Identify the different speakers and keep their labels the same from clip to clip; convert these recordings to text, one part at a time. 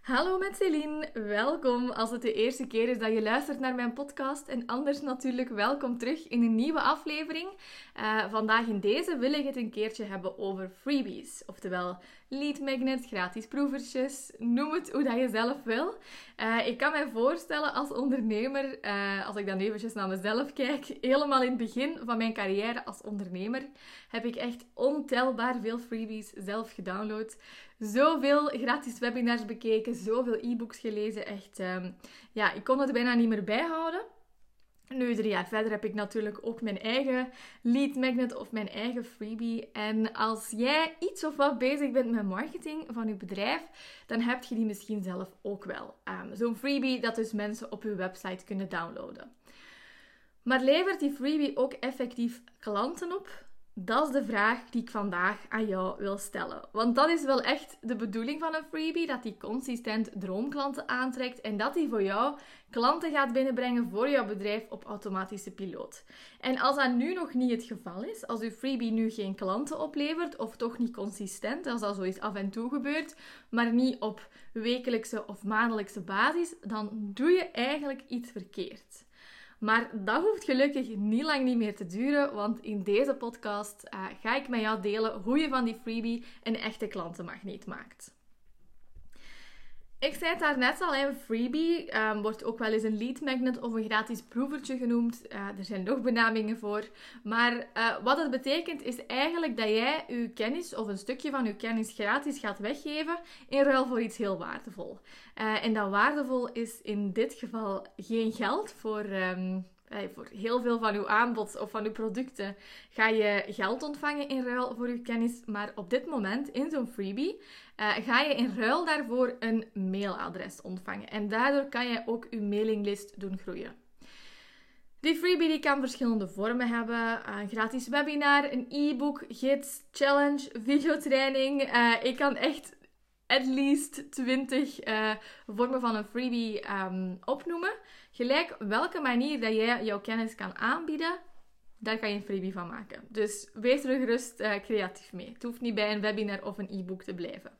Speaker 1: Hallo met Celine, welkom als het de eerste keer is dat je luistert naar mijn podcast. En anders natuurlijk welkom terug in een nieuwe aflevering. Uh, vandaag in deze wil ik het een keertje hebben over freebies. Oftewel lead magnets, gratis proevertjes, noem het hoe dat je zelf wil. Uh, ik kan mij voorstellen als ondernemer, uh, als ik dan eventjes naar mezelf kijk, helemaal in het begin van mijn carrière als ondernemer heb ik echt ontelbaar veel freebies zelf gedownload. Zoveel gratis webinars bekeken, zoveel e-books gelezen. Echt, um, ja, ik kon het bijna niet meer bijhouden. Nu, drie jaar verder heb ik natuurlijk ook mijn eigen lead magnet of mijn eigen freebie. En als jij iets of wat bezig bent met marketing van je bedrijf, dan heb je die misschien zelf ook wel. Um, Zo'n freebie dat dus mensen op je website kunnen downloaden. Maar levert die freebie ook effectief klanten op? Dat is de vraag die ik vandaag aan jou wil stellen. Want dat is wel echt de bedoeling van een freebie: dat die consistent droomklanten aantrekt en dat die voor jou klanten gaat binnenbrengen voor jouw bedrijf op automatische piloot. En als dat nu nog niet het geval is, als uw freebie nu geen klanten oplevert of toch niet consistent, als dat zoiets af en toe gebeurt, maar niet op wekelijkse of maandelijkse basis, dan doe je eigenlijk iets verkeerd. Maar dat hoeft gelukkig niet lang niet meer te duren, want in deze podcast uh, ga ik met jou delen hoe je van die freebie een echte klantenmagneet maakt. Ik zei het daar net al, een freebie um, wordt ook wel eens een lead magnet of een gratis proevertje genoemd. Uh, er zijn nog benamingen voor. Maar uh, wat het betekent is eigenlijk dat jij je kennis of een stukje van je kennis gratis gaat weggeven in ruil voor iets heel waardevol. Uh, en dat waardevol is in dit geval geen geld voor um, voor heel veel van uw aanbod of van uw producten ga je geld ontvangen in ruil voor uw kennis. Maar op dit moment in zo'n freebie uh, ga je in ruil daarvoor een mailadres ontvangen. En daardoor kan je ook uw mailinglist doen groeien. Die freebie die kan verschillende vormen hebben. Een gratis webinar, een e-book, gids, challenge, videotraining. Uh, ik kan echt at least 20 uh, vormen van een freebie um, opnoemen. Gelijk welke manier dat jij jouw kennis kan aanbieden, daar kan je een freebie van maken. Dus wees er gerust uh, creatief mee. Het hoeft niet bij een webinar of een e-book te blijven.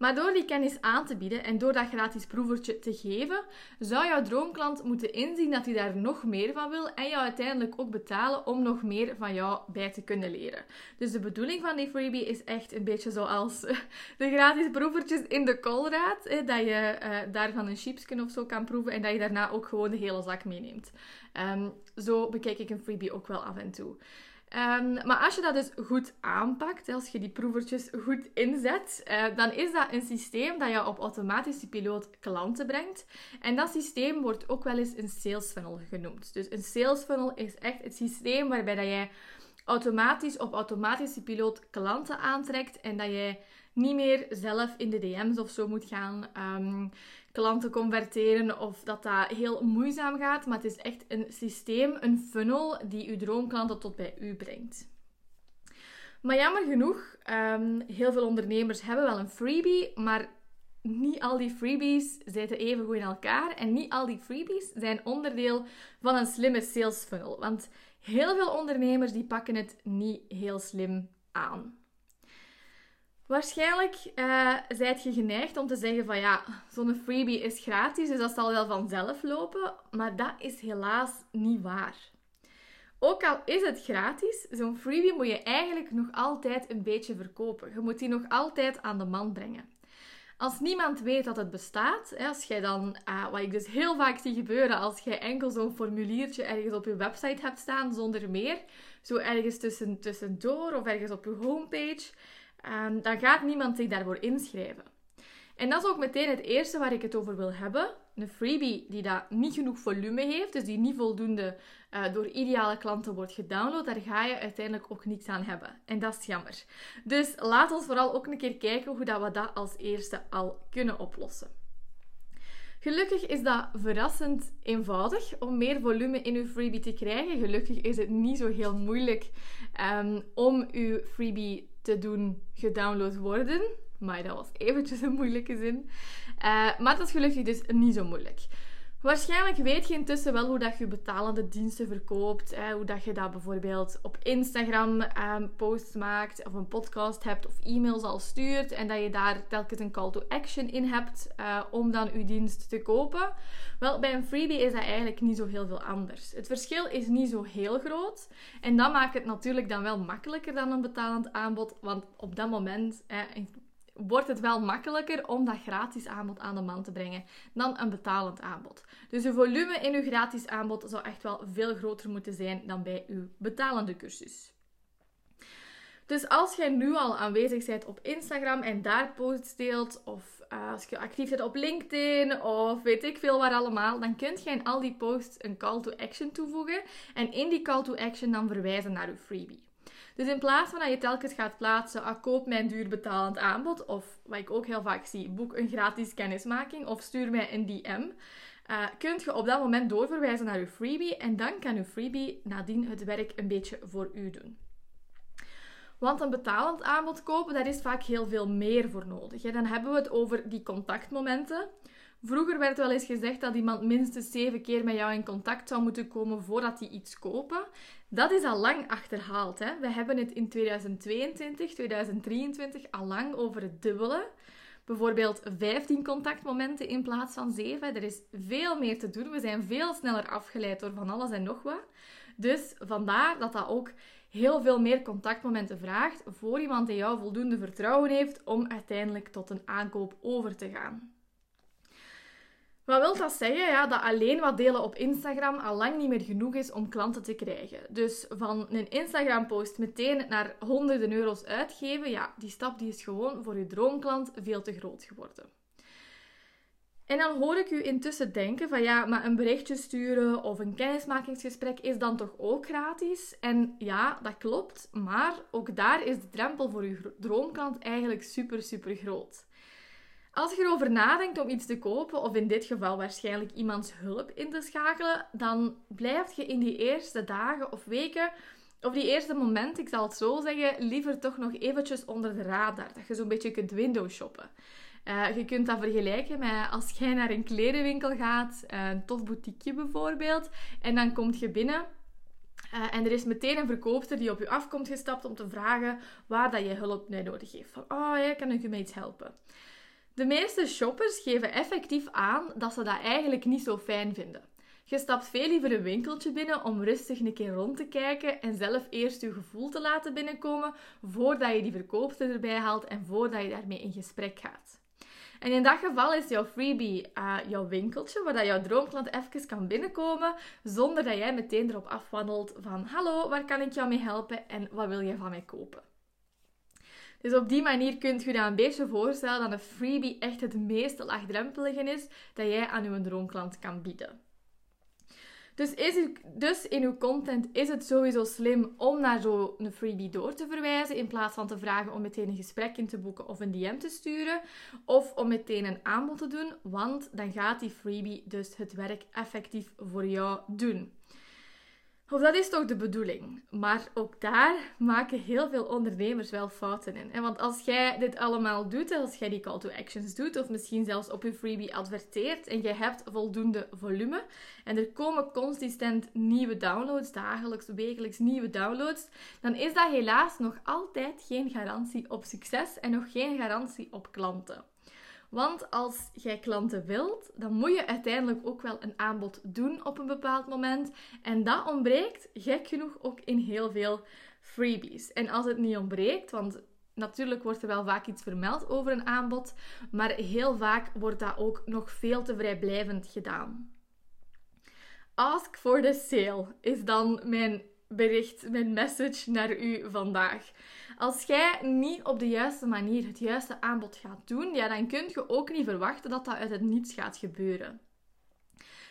Speaker 1: Maar door die kennis aan te bieden en door dat gratis proevertje te geven, zou jouw droomklant moeten inzien dat hij daar nog meer van wil en jou uiteindelijk ook betalen om nog meer van jou bij te kunnen leren. Dus de bedoeling van die freebie is echt een beetje zoals de gratis proevertjes in de koolraad, dat je uh, daarvan een chipsje of zo kan proeven en dat je daarna ook gewoon de hele zak meeneemt. Um, zo bekijk ik een freebie ook wel af en toe. Um, maar als je dat dus goed aanpakt, als je die proevertjes goed inzet, uh, dan is dat een systeem dat je op automatische piloot klanten brengt. En dat systeem wordt ook wel eens een sales funnel genoemd. Dus een sales funnel is echt het systeem waarbij dat jij automatisch op automatische piloot klanten aantrekt en dat jij niet meer zelf in de DM's of zo moet gaan um, klanten converteren of dat dat heel moeizaam gaat. Maar het is echt een systeem, een funnel die uw droomklanten tot bij u brengt. Maar jammer genoeg, um, heel veel ondernemers hebben wel een freebie, maar niet al die freebies zitten even goed in elkaar. En niet al die freebies zijn onderdeel van een slimme sales funnel. Want heel veel ondernemers die pakken het niet heel slim aan. Waarschijnlijk uh, je geneigd om te zeggen van ja, zo'n freebie is gratis, dus dat zal wel vanzelf lopen. Maar dat is helaas niet waar. Ook al is het gratis, zo'n freebie moet je eigenlijk nog altijd een beetje verkopen. Je moet die nog altijd aan de man brengen. Als niemand weet dat het bestaat, als jij dan, uh, wat ik dus heel vaak zie gebeuren, als jij enkel zo'n formuliertje ergens op je website hebt staan zonder meer, zo ergens tussen, tussendoor of ergens op je homepage, um, dan gaat niemand zich daarvoor inschrijven. En dat is ook meteen het eerste waar ik het over wil hebben. Een freebie die dat niet genoeg volume heeft, dus die niet voldoende uh, door ideale klanten wordt gedownload, daar ga je uiteindelijk ook niets aan hebben. En dat is jammer. Dus laat ons vooral ook een keer kijken hoe dat we dat als eerste al kunnen oplossen. Gelukkig is dat verrassend eenvoudig om meer volume in uw freebie te krijgen. Gelukkig is het niet zo heel moeilijk um, om uw freebie te doen gedownload worden. Maar dat was eventjes een moeilijke zin. Uh, maar dat is gelukkig dus niet zo moeilijk. Waarschijnlijk weet je intussen wel hoe dat je betalende diensten verkoopt. Hè, hoe dat je dat bijvoorbeeld op Instagram um, posts maakt, of een podcast hebt, of e-mails al stuurt. En dat je daar telkens een call to action in hebt uh, om dan je dienst te kopen. Wel, bij een freebie is dat eigenlijk niet zo heel veel anders. Het verschil is niet zo heel groot. En dat maakt het natuurlijk dan wel makkelijker dan een betalend aanbod. Want op dat moment, hè, wordt het wel makkelijker om dat gratis aanbod aan de man te brengen dan een betalend aanbod. Dus de volume in uw gratis aanbod zou echt wel veel groter moeten zijn dan bij uw betalende cursus. Dus als jij nu al aanwezig bent op Instagram en daar posts deelt, of uh, als je actief bent op LinkedIn, of weet ik veel waar allemaal, dan kunt je in al die posts een call to action toevoegen en in die call to action dan verwijzen naar uw freebie. Dus in plaats van dat je telkens gaat plaatsen, ah, koop mijn duur betalend aanbod, of wat ik ook heel vaak zie, boek een gratis kennismaking, of stuur mij een DM, uh, kunt je op dat moment doorverwijzen naar je freebie en dan kan je freebie nadien het werk een beetje voor u doen. Want een betalend aanbod kopen, daar is vaak heel veel meer voor nodig. Dan hebben we het over die contactmomenten. Vroeger werd wel eens gezegd dat iemand minstens zeven keer met jou in contact zou moeten komen voordat hij iets kopen. Dat is al lang achterhaald. Hè? We hebben het in 2022, 2023 al lang over het dubbele. Bijvoorbeeld 15 contactmomenten in plaats van 7. Er is veel meer te doen. We zijn veel sneller afgeleid door van alles en nog wat. Dus vandaar dat dat ook heel veel meer contactmomenten vraagt voor iemand die jou voldoende vertrouwen heeft om uiteindelijk tot een aankoop over te gaan. Wat wil dat zeggen? Ja, dat alleen wat delen op Instagram al lang niet meer genoeg is om klanten te krijgen. Dus van een Instagram-post meteen naar honderden euro's uitgeven, ja, die stap die is gewoon voor je droomklant veel te groot geworden. En dan hoor ik u intussen denken van ja, maar een berichtje sturen of een kennismakingsgesprek is dan toch ook gratis? En ja, dat klopt, maar ook daar is de drempel voor uw droomklant eigenlijk super, super groot. Als je erover nadenkt om iets te kopen, of in dit geval waarschijnlijk iemands hulp in te schakelen, dan blijf je in die eerste dagen of weken, of die eerste momenten, ik zal het zo zeggen, liever toch nog eventjes onder de radar. Dat je zo'n beetje kunt window shoppen. Uh, je kunt dat vergelijken met als jij naar een kledenwinkel gaat, een tof boutiqueje bijvoorbeeld, en dan kom je binnen uh, en er is meteen een verkoopster die op je afkomt gestapt om te vragen waar dat je hulp bij nodig heeft. Van, oh ja, kan ik je met iets helpen? De meeste shoppers geven effectief aan dat ze dat eigenlijk niet zo fijn vinden. Je stapt veel liever een winkeltje binnen om rustig een keer rond te kijken en zelf eerst je gevoel te laten binnenkomen voordat je die verkoopster erbij haalt en voordat je daarmee in gesprek gaat. En in dat geval is jouw freebie uh, jouw winkeltje, waar jouw droomklant even kan binnenkomen, zonder dat jij meteen erop afwandelt van hallo, waar kan ik jou mee helpen en wat wil je van mij kopen? Dus op die manier kunt je je een beetje voorstellen dat een freebie echt het meest laagdrempelige is dat jij aan je droomklant kan bieden. Dus, is dus in uw content is het sowieso slim om naar zo'n freebie door te verwijzen, in plaats van te vragen om meteen een gesprek in te boeken of een DM te sturen, of om meteen een aanbod te doen, want dan gaat die freebie dus het werk effectief voor jou doen. Of dat is toch de bedoeling. Maar ook daar maken heel veel ondernemers wel fouten in. Want als jij dit allemaal doet, als jij die call to actions doet, of misschien zelfs op je freebie adverteert en je hebt voldoende volume en er komen consistent nieuwe downloads, dagelijks, wekelijks nieuwe downloads, dan is dat helaas nog altijd geen garantie op succes en nog geen garantie op klanten. Want als jij klanten wilt, dan moet je uiteindelijk ook wel een aanbod doen op een bepaald moment. En dat ontbreekt, gek genoeg, ook in heel veel freebies. En als het niet ontbreekt, want natuurlijk wordt er wel vaak iets vermeld over een aanbod, maar heel vaak wordt dat ook nog veel te vrijblijvend gedaan. Ask for the sale is dan mijn bericht, mijn message naar u vandaag. Als jij niet op de juiste manier het juiste aanbod gaat doen, ja, dan kun je ook niet verwachten dat dat uit het niets gaat gebeuren.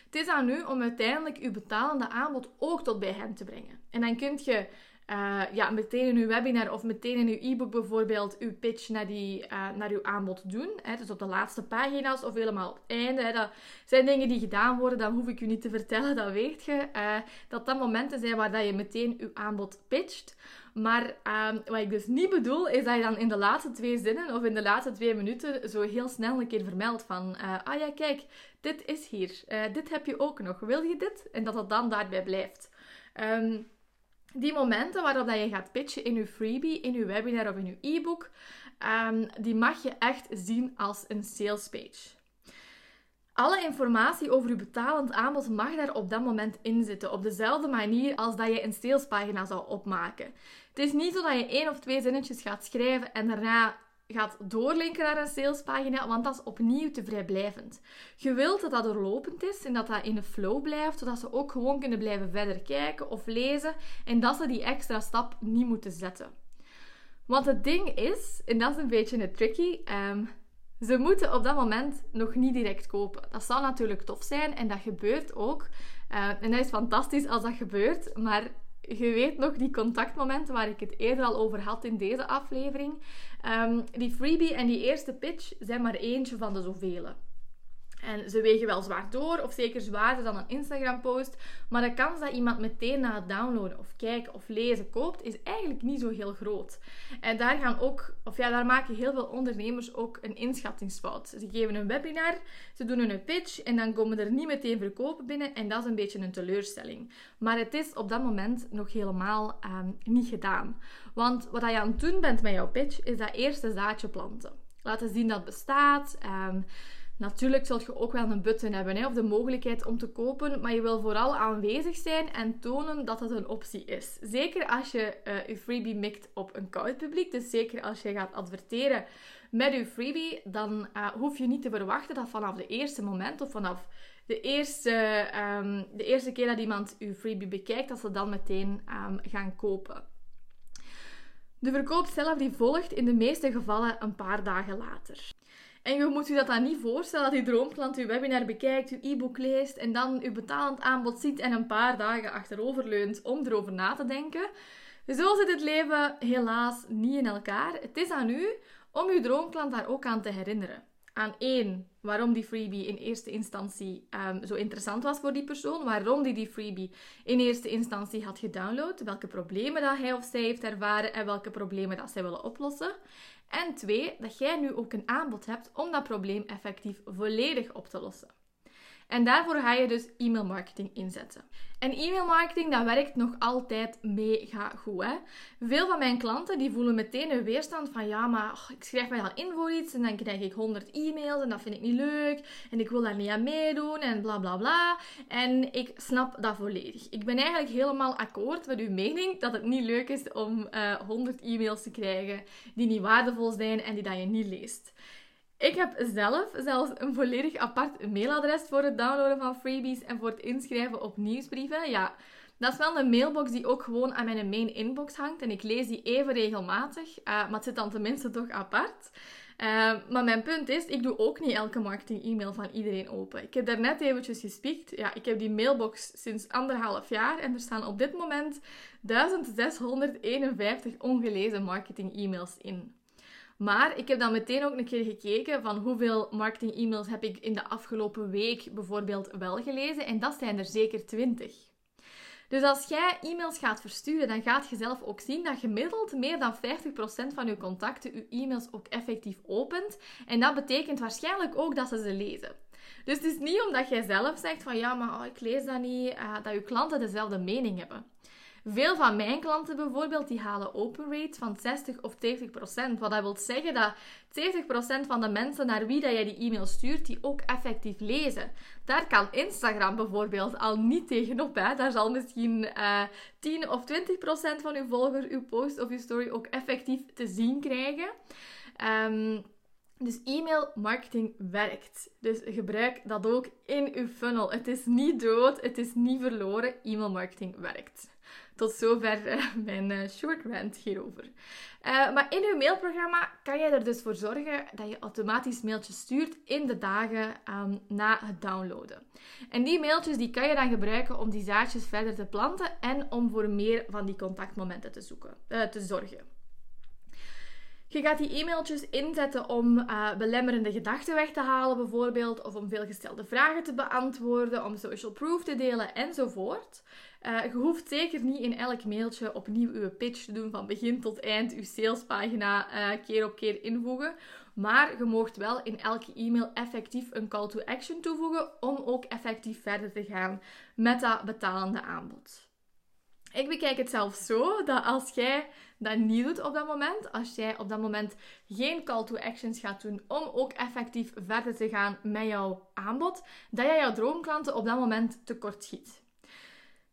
Speaker 1: Het is aan u om uiteindelijk uw betalende aanbod ook tot bij hen te brengen. En dan kun je uh, ja, meteen in uw webinar of meteen in uw e-book bijvoorbeeld uw pitch naar, die, uh, naar uw aanbod doen. Hè, dus op de laatste pagina's of helemaal op het einde. Hè, dat zijn dingen die gedaan worden, dat hoef ik u niet te vertellen, dat weet je. Uh, dat dat momenten zijn waar dat je meteen uw aanbod pitcht. Maar um, wat ik dus niet bedoel, is dat je dan in de laatste twee zinnen of in de laatste twee minuten zo heel snel een keer vermeldt van... Ah ja, kijk, dit is hier. Dit heb je ook nog. Wil je dit? En dat het dan daarbij blijft. Um, die momenten waarop dat je gaat pitchen in je freebie, in je webinar of in je e-book, um, die mag je echt zien als een sales page. Alle informatie over je betalend aanbod mag daar op dat moment in zitten. Op dezelfde manier als dat je een salespagina zou opmaken. Het is niet zo dat je één of twee zinnetjes gaat schrijven en daarna gaat doorlinken naar een salespagina, want dat is opnieuw te vrijblijvend. Je wilt dat dat doorlopend is en dat dat in de flow blijft, zodat ze ook gewoon kunnen blijven verder kijken of lezen en dat ze die extra stap niet moeten zetten. Want het ding is, en dat is een beetje het tricky, um, ze moeten op dat moment nog niet direct kopen. Dat zou natuurlijk tof zijn en dat gebeurt ook. Uh, en dat is fantastisch als dat gebeurt, maar je weet nog die contactmomenten waar ik het eerder al over had in deze aflevering. Um, die freebie en die eerste pitch zijn maar eentje van de zoveel. En ze wegen wel zwaar door, of zeker zwaarder dan een Instagram-post. Maar de kans dat iemand meteen na het downloaden of kijken of lezen koopt, is eigenlijk niet zo heel groot. En daar gaan ook, of ja, daar maken heel veel ondernemers ook een inschattingsfout. Ze geven een webinar, ze doen een pitch en dan komen er niet meteen verkopen binnen. En dat is een beetje een teleurstelling. Maar het is op dat moment nog helemaal um, niet gedaan. Want wat je aan het doen bent met jouw pitch, is dat eerste zaadje planten. Laten zien dat het bestaat. Um, Natuurlijk zult je ook wel een button hebben hè, of de mogelijkheid om te kopen, maar je wil vooral aanwezig zijn en tonen dat het een optie is. Zeker als je uh, je freebie mikt op een koud publiek, dus zeker als je gaat adverteren met je freebie, dan uh, hoef je niet te verwachten dat vanaf de eerste moment of vanaf de eerste, um, de eerste keer dat iemand je freebie bekijkt, dat ze dan meteen um, gaan kopen. De verkoop zelf die volgt in de meeste gevallen een paar dagen later. En je moet je dat dan niet voorstellen dat je droomklant je webinar bekijkt, je e-book leest en dan je betalend aanbod ziet en een paar dagen achterover leunt om erover na te denken. Zo zit het leven helaas niet in elkaar. Het is aan u om uw droomklant daar ook aan te herinneren. Aan één, waarom die freebie in eerste instantie um, zo interessant was voor die persoon, waarom die die freebie in eerste instantie had gedownload, welke problemen dat hij of zij heeft ervaren en welke problemen dat zij willen oplossen. En twee, dat jij nu ook een aanbod hebt om dat probleem effectief volledig op te lossen. En daarvoor ga je dus e-mail marketing inzetten. En e-mail marketing, dat werkt nog altijd mega goed. Hè? Veel van mijn klanten die voelen meteen een weerstand van ja, maar oh, ik schrijf mij al in voor iets en dan krijg ik 100 e-mails en dat vind ik niet leuk en ik wil daar niet aan meedoen en bla bla bla. En ik snap dat volledig. Ik ben eigenlijk helemaal akkoord met uw mening dat het niet leuk is om uh, eh, 100 e-mails te krijgen die niet waardevol zijn en die dat je niet leest. Ik heb zelf zelfs een volledig apart mailadres voor het downloaden van freebies en voor het inschrijven op nieuwsbrieven. Ja, dat is wel een mailbox die ook gewoon aan mijn main inbox hangt en ik lees die even regelmatig, uh, maar het zit dan tenminste toch apart. Uh, maar mijn punt is, ik doe ook niet elke marketing-e-mail van iedereen open. Ik heb daar net eventjes gespiekt. Ja, ik heb die mailbox sinds anderhalf jaar en er staan op dit moment 1651 ongelezen marketing-e-mails in. Maar ik heb dan meteen ook een keer gekeken van hoeveel marketing e-mails heb ik in de afgelopen week bijvoorbeeld wel gelezen. En dat zijn er zeker 20. Dus als jij e-mails gaat versturen, dan gaat je zelf ook zien dat gemiddeld meer dan 50% van je contacten je e-mails ook effectief opent. En dat betekent waarschijnlijk ook dat ze ze lezen. Dus het is niet omdat jij zelf zegt van ja, maar oh, ik lees dat niet, uh, dat je klanten dezelfde mening hebben. Veel van mijn klanten bijvoorbeeld, die halen open rates van 60 of 70 procent. Wat dat wil zeggen dat 70 procent van de mensen naar wie dat jij die e-mail stuurt, die ook effectief lezen. Daar kan Instagram bijvoorbeeld al niet tegenop. Hè. Daar zal misschien uh, eh, 10 of 20 procent van uw volgers uw post of uw story ook effectief te zien krijgen. Um, Dus e-mail marketing werkt. Dus gebruik dat ook in uw funnel. Het is niet dood, het is niet verloren. E-mail marketing werkt. Tot zover uh, mijn uh, short rant hierover. Uh, maar in uw mailprogramma kan je er dus voor zorgen dat je automatisch mailtjes stuurt in de dagen um, na het downloaden. En die mailtjes die kan je dan gebruiken om die zaadjes verder te planten en om voor meer van die contactmomenten te, zoeken, te zorgen. Je gaat die e-mailtjes inzetten om belemmerende gedachten weg te halen, bijvoorbeeld, of om veelgestelde vragen te beantwoorden, om social proof te delen enzovoort. Uh, je hoeft zeker niet in elk mailtje opnieuw uw pitch te doen van begin tot eind, uw salespagina uh, keer op keer invoegen. Maar je moogt wel in elke e-mail effectief een call to action toevoegen om ook effectief verder te gaan met dat betalende aanbod. Ik bekijk het zelf zo dat als jij dat niet doet op dat moment, als jij op dat moment geen call to actions gaat doen om ook effectief verder te gaan met jouw aanbod, dat jij jouw droomklanten op dat moment tekort schiet.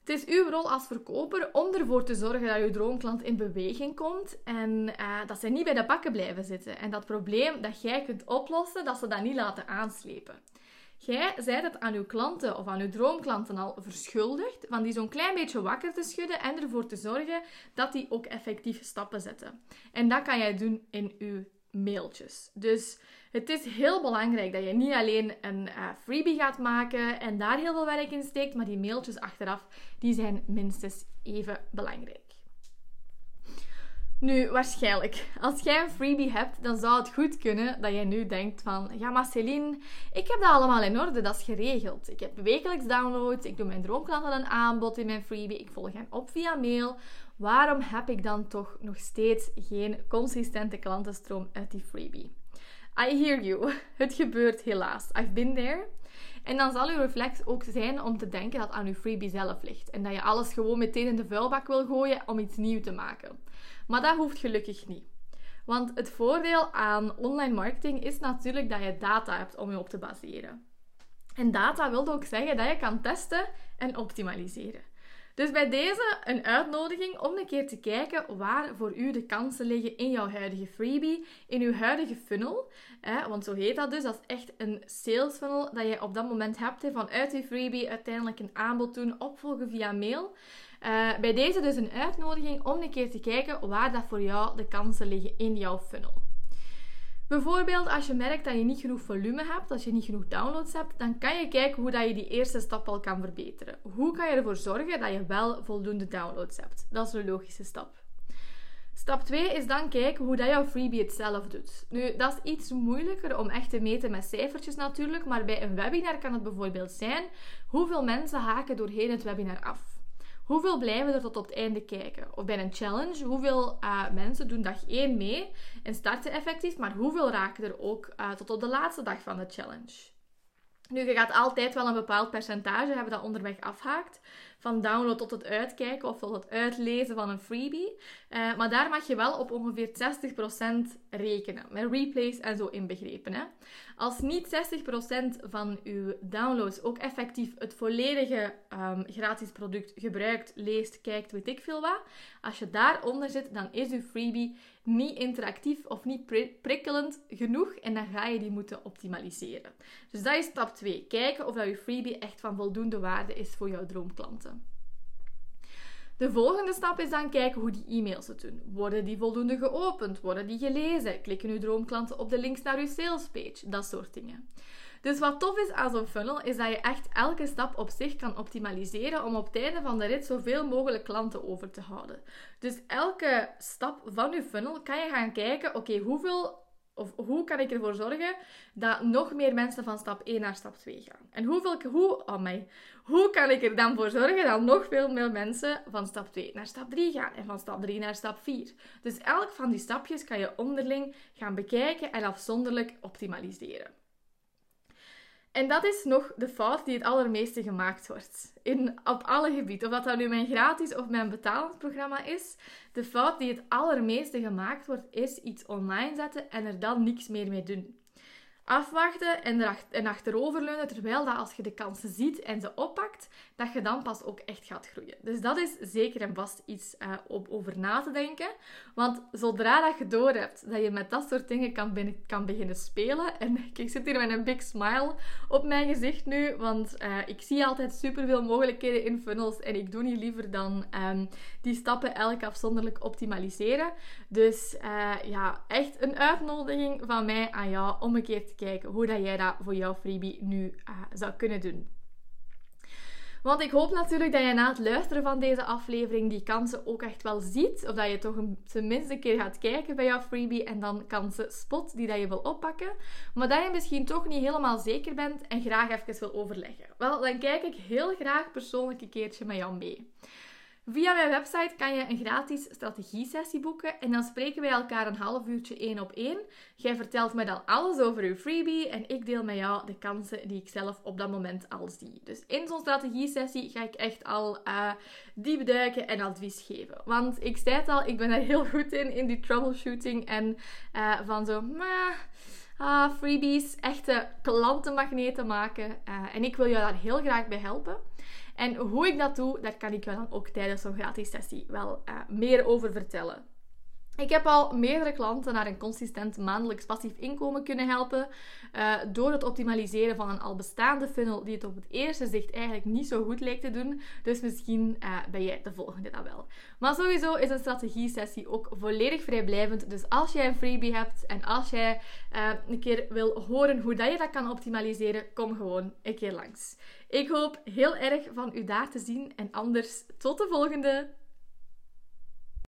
Speaker 1: Het is uw rol als verkoper om ervoor te zorgen dat je droomklant in beweging komt en uh, dat ze niet bij de bakken blijven zitten. En dat probleem dat jij kunt oplossen, dat ze dat niet laten aanslepen. Jij zijt het aan uw klanten of aan uw droomklanten al verschuldigd van die zo'n klein beetje wakker te schudden en ervoor te zorgen dat die ook effectief stappen zetten. En dat kan jij doen in uw mailtjes. Dus het is heel belangrijk dat je niet alleen een uh, freebie gaat maken en daar heel veel werk in steekt, maar die mailtjes achteraf, die zijn minstens even belangrijk. Nu, waarschijnlijk, als jij een freebie hebt, dan zou het goed kunnen dat jij nu denkt van, ja maar Celine, ik heb dat allemaal in orde, dat is geregeld. Ik heb wekelijks downloads, ik doe mijn droomklanten een aanbod in mijn freebie, ik volg hen op via mail. Waarom heb ik dan toch nog steeds geen consistente klantenstroom uit die freebie? I hear you. Het gebeurt helaas. I've been there. En dan zal uw reflex ook zijn om te denken dat aan uw freebie zelf ligt. En dat je alles gewoon meteen in de vuilbak wil gooien om iets nieuws te maken. Maar dat hoeft gelukkig niet. Want het voordeel aan online marketing is natuurlijk dat je data hebt om je op te baseren. En data wil ook zeggen dat je kan testen en optimaliseren. Dus bij deze een uitnodiging om een keer te kijken waar voor u de kansen liggen in jouw huidige freebie, in uw huidige funnel. Hè, want zo heet dat dus, dat is echt een sales funnel dat je op dat moment hebt. Hè, vanuit die freebie uiteindelijk een aanbod doen, opvolgen via mail. Uh, bij deze dus een uitnodiging om een keer te kijken waar dat voor jou de kansen liggen in jouw funnel. Bijvoorbeeld als je merkt dat je niet genoeg volume hebt, als je niet genoeg downloads hebt, dan kan je kijken hoe dat je die eerste stap al kan verbeteren. Hoe kan je ervoor zorgen dat je wel voldoende downloads hebt? Dat is een logische stap. Stap 2 is dan kijken hoe dat jouw freebie het zelf doet. Nu, dat is iets moeilijker om echt te meten met cijfertjes natuurlijk, maar bij een webinar kan het bijvoorbeeld zijn hoeveel mensen haken doorheen het webinar af. Hoeveel blijven er tot op het einde kijken? Of bij een challenge, hoeveel uh, mensen doen dag 1 mee en starten effectief, maar hoeveel raken er ook uh, tot op de laatste dag van de challenge? Nu, je gaat altijd wel een bepaald percentage hebben dat onderweg afhaakt. Van download tot het uitkijken of tot het uitlezen van een freebie. Uh, maar daar mag je wel op ongeveer 60% rekenen. Met replays en zo inbegrepen. Hè? Als niet 60% van uw downloads ook effectief het volledige um, gratis product gebruikt, leest, kijkt, weet ik veel wat. Als je daaronder zit, dan is uw freebie niet interactief of niet prikkelend genoeg en dan ga je die moeten optimaliseren. Dus dat is stap 2. Kijken of dat je freebie echt van voldoende waarde is voor jouw droomklanten. De volgende stap is dan kijken hoe die e-mails het doen. Worden die voldoende geopend? Worden die gelezen? Klikken uw droomklanten op de links naar uw salespage? Dat soort dingen. Dus wat tof is aan zo'n funnel, is dat je echt elke stap op zich kan optimaliseren om op het einde van de rit zoveel mogelijk klanten over te houden. Dus elke stap van je funnel kan je gaan kijken, oké, hoeveel of hoe kan ik ervoor zorgen dat nog meer mensen van stap 1 naar stap 2 gaan? En hoeveel, hoe, oh my, hoe kan ik er dan voor zorgen dat nog veel meer mensen van stap 2 naar stap 3 gaan en van stap 3 naar stap 4? Dus elk van die stapjes kan je onderling gaan bekijken en afzonderlijk optimaliseren. En dat is nog de fout die het allermeeste gemaakt wordt. In, op alle gebieden. Of dat, dat nu mijn gratis of mijn betalend programma is. De fout die het allermeeste gemaakt wordt, is iets online zetten en er dan niks meer mee doen. Afwachten en, erachter, en achteroverleunen, terwijl dat als je de kansen ziet en ze oppakt, dat je dan pas ook echt gaat groeien. Dus dat is zeker en vast iets uh, om over na te denken. Want zodra dat je door hebt dat je met dat soort dingen kan, binnen, kan beginnen spelen, en ik zit hier met een big smile op mijn gezicht nu, want uh, ik zie altijd superveel mogelijkheden in funnels en ik doe niet liever dan um, die stappen elk afzonderlijk optimaliseren. Dus uh, ja, echt een uitnodiging van mij aan jou om een keer te kijken hoe dat jij dat voor jouw freebie nu uh, zou kunnen doen. Want ik hoop natuurlijk dat je na het luisteren van deze aflevering die kansen ook echt wel ziet. Of dat je toch een, tenminste een keer gaat kijken bij jouw freebie en dan kansen spot die dat je wil oppakken. Maar dat je misschien toch niet helemaal zeker bent en graag even wil overleggen. Wel, dan kijk ik heel graag persoonlijk een keertje met jou mee. Via mijn website kan je een gratis strategie-sessie boeken en dan spreken wij elkaar een half uurtje één op één. Jij vertelt mij dan alles over je freebie en ik deel met jou de kansen die ik zelf op dat moment al zie. Dus in zo'n strategie-sessie ga ik echt al uh, diep duiken en advies geven. Want ik zei het al, ik ben er heel goed in, in die troubleshooting en uh, van zo. Uh, freebies, echte klantenmagneten maken. Uh, en ik wil jou daar heel graag bij helpen. En hoe ik dat doe, daar kan ik je dan ook tijdens zo'n gratis sessie wel uh, meer over vertellen. Ik heb al meerdere klanten naar een consistent maandelijks passief inkomen kunnen helpen uh, door het optimaliseren van een al bestaande funnel die het op het eerste zicht eigenlijk niet zo goed lijkt te doen. Dus misschien uh, ben jij de volgende dan wel. Maar sowieso is een strategie-sessie ook volledig vrijblijvend. Dus als jij een freebie hebt en als jij uh, een keer wil horen hoe dat je dat kan optimaliseren, kom gewoon een keer langs. Ik hoop heel erg van u daar te zien en anders tot de volgende.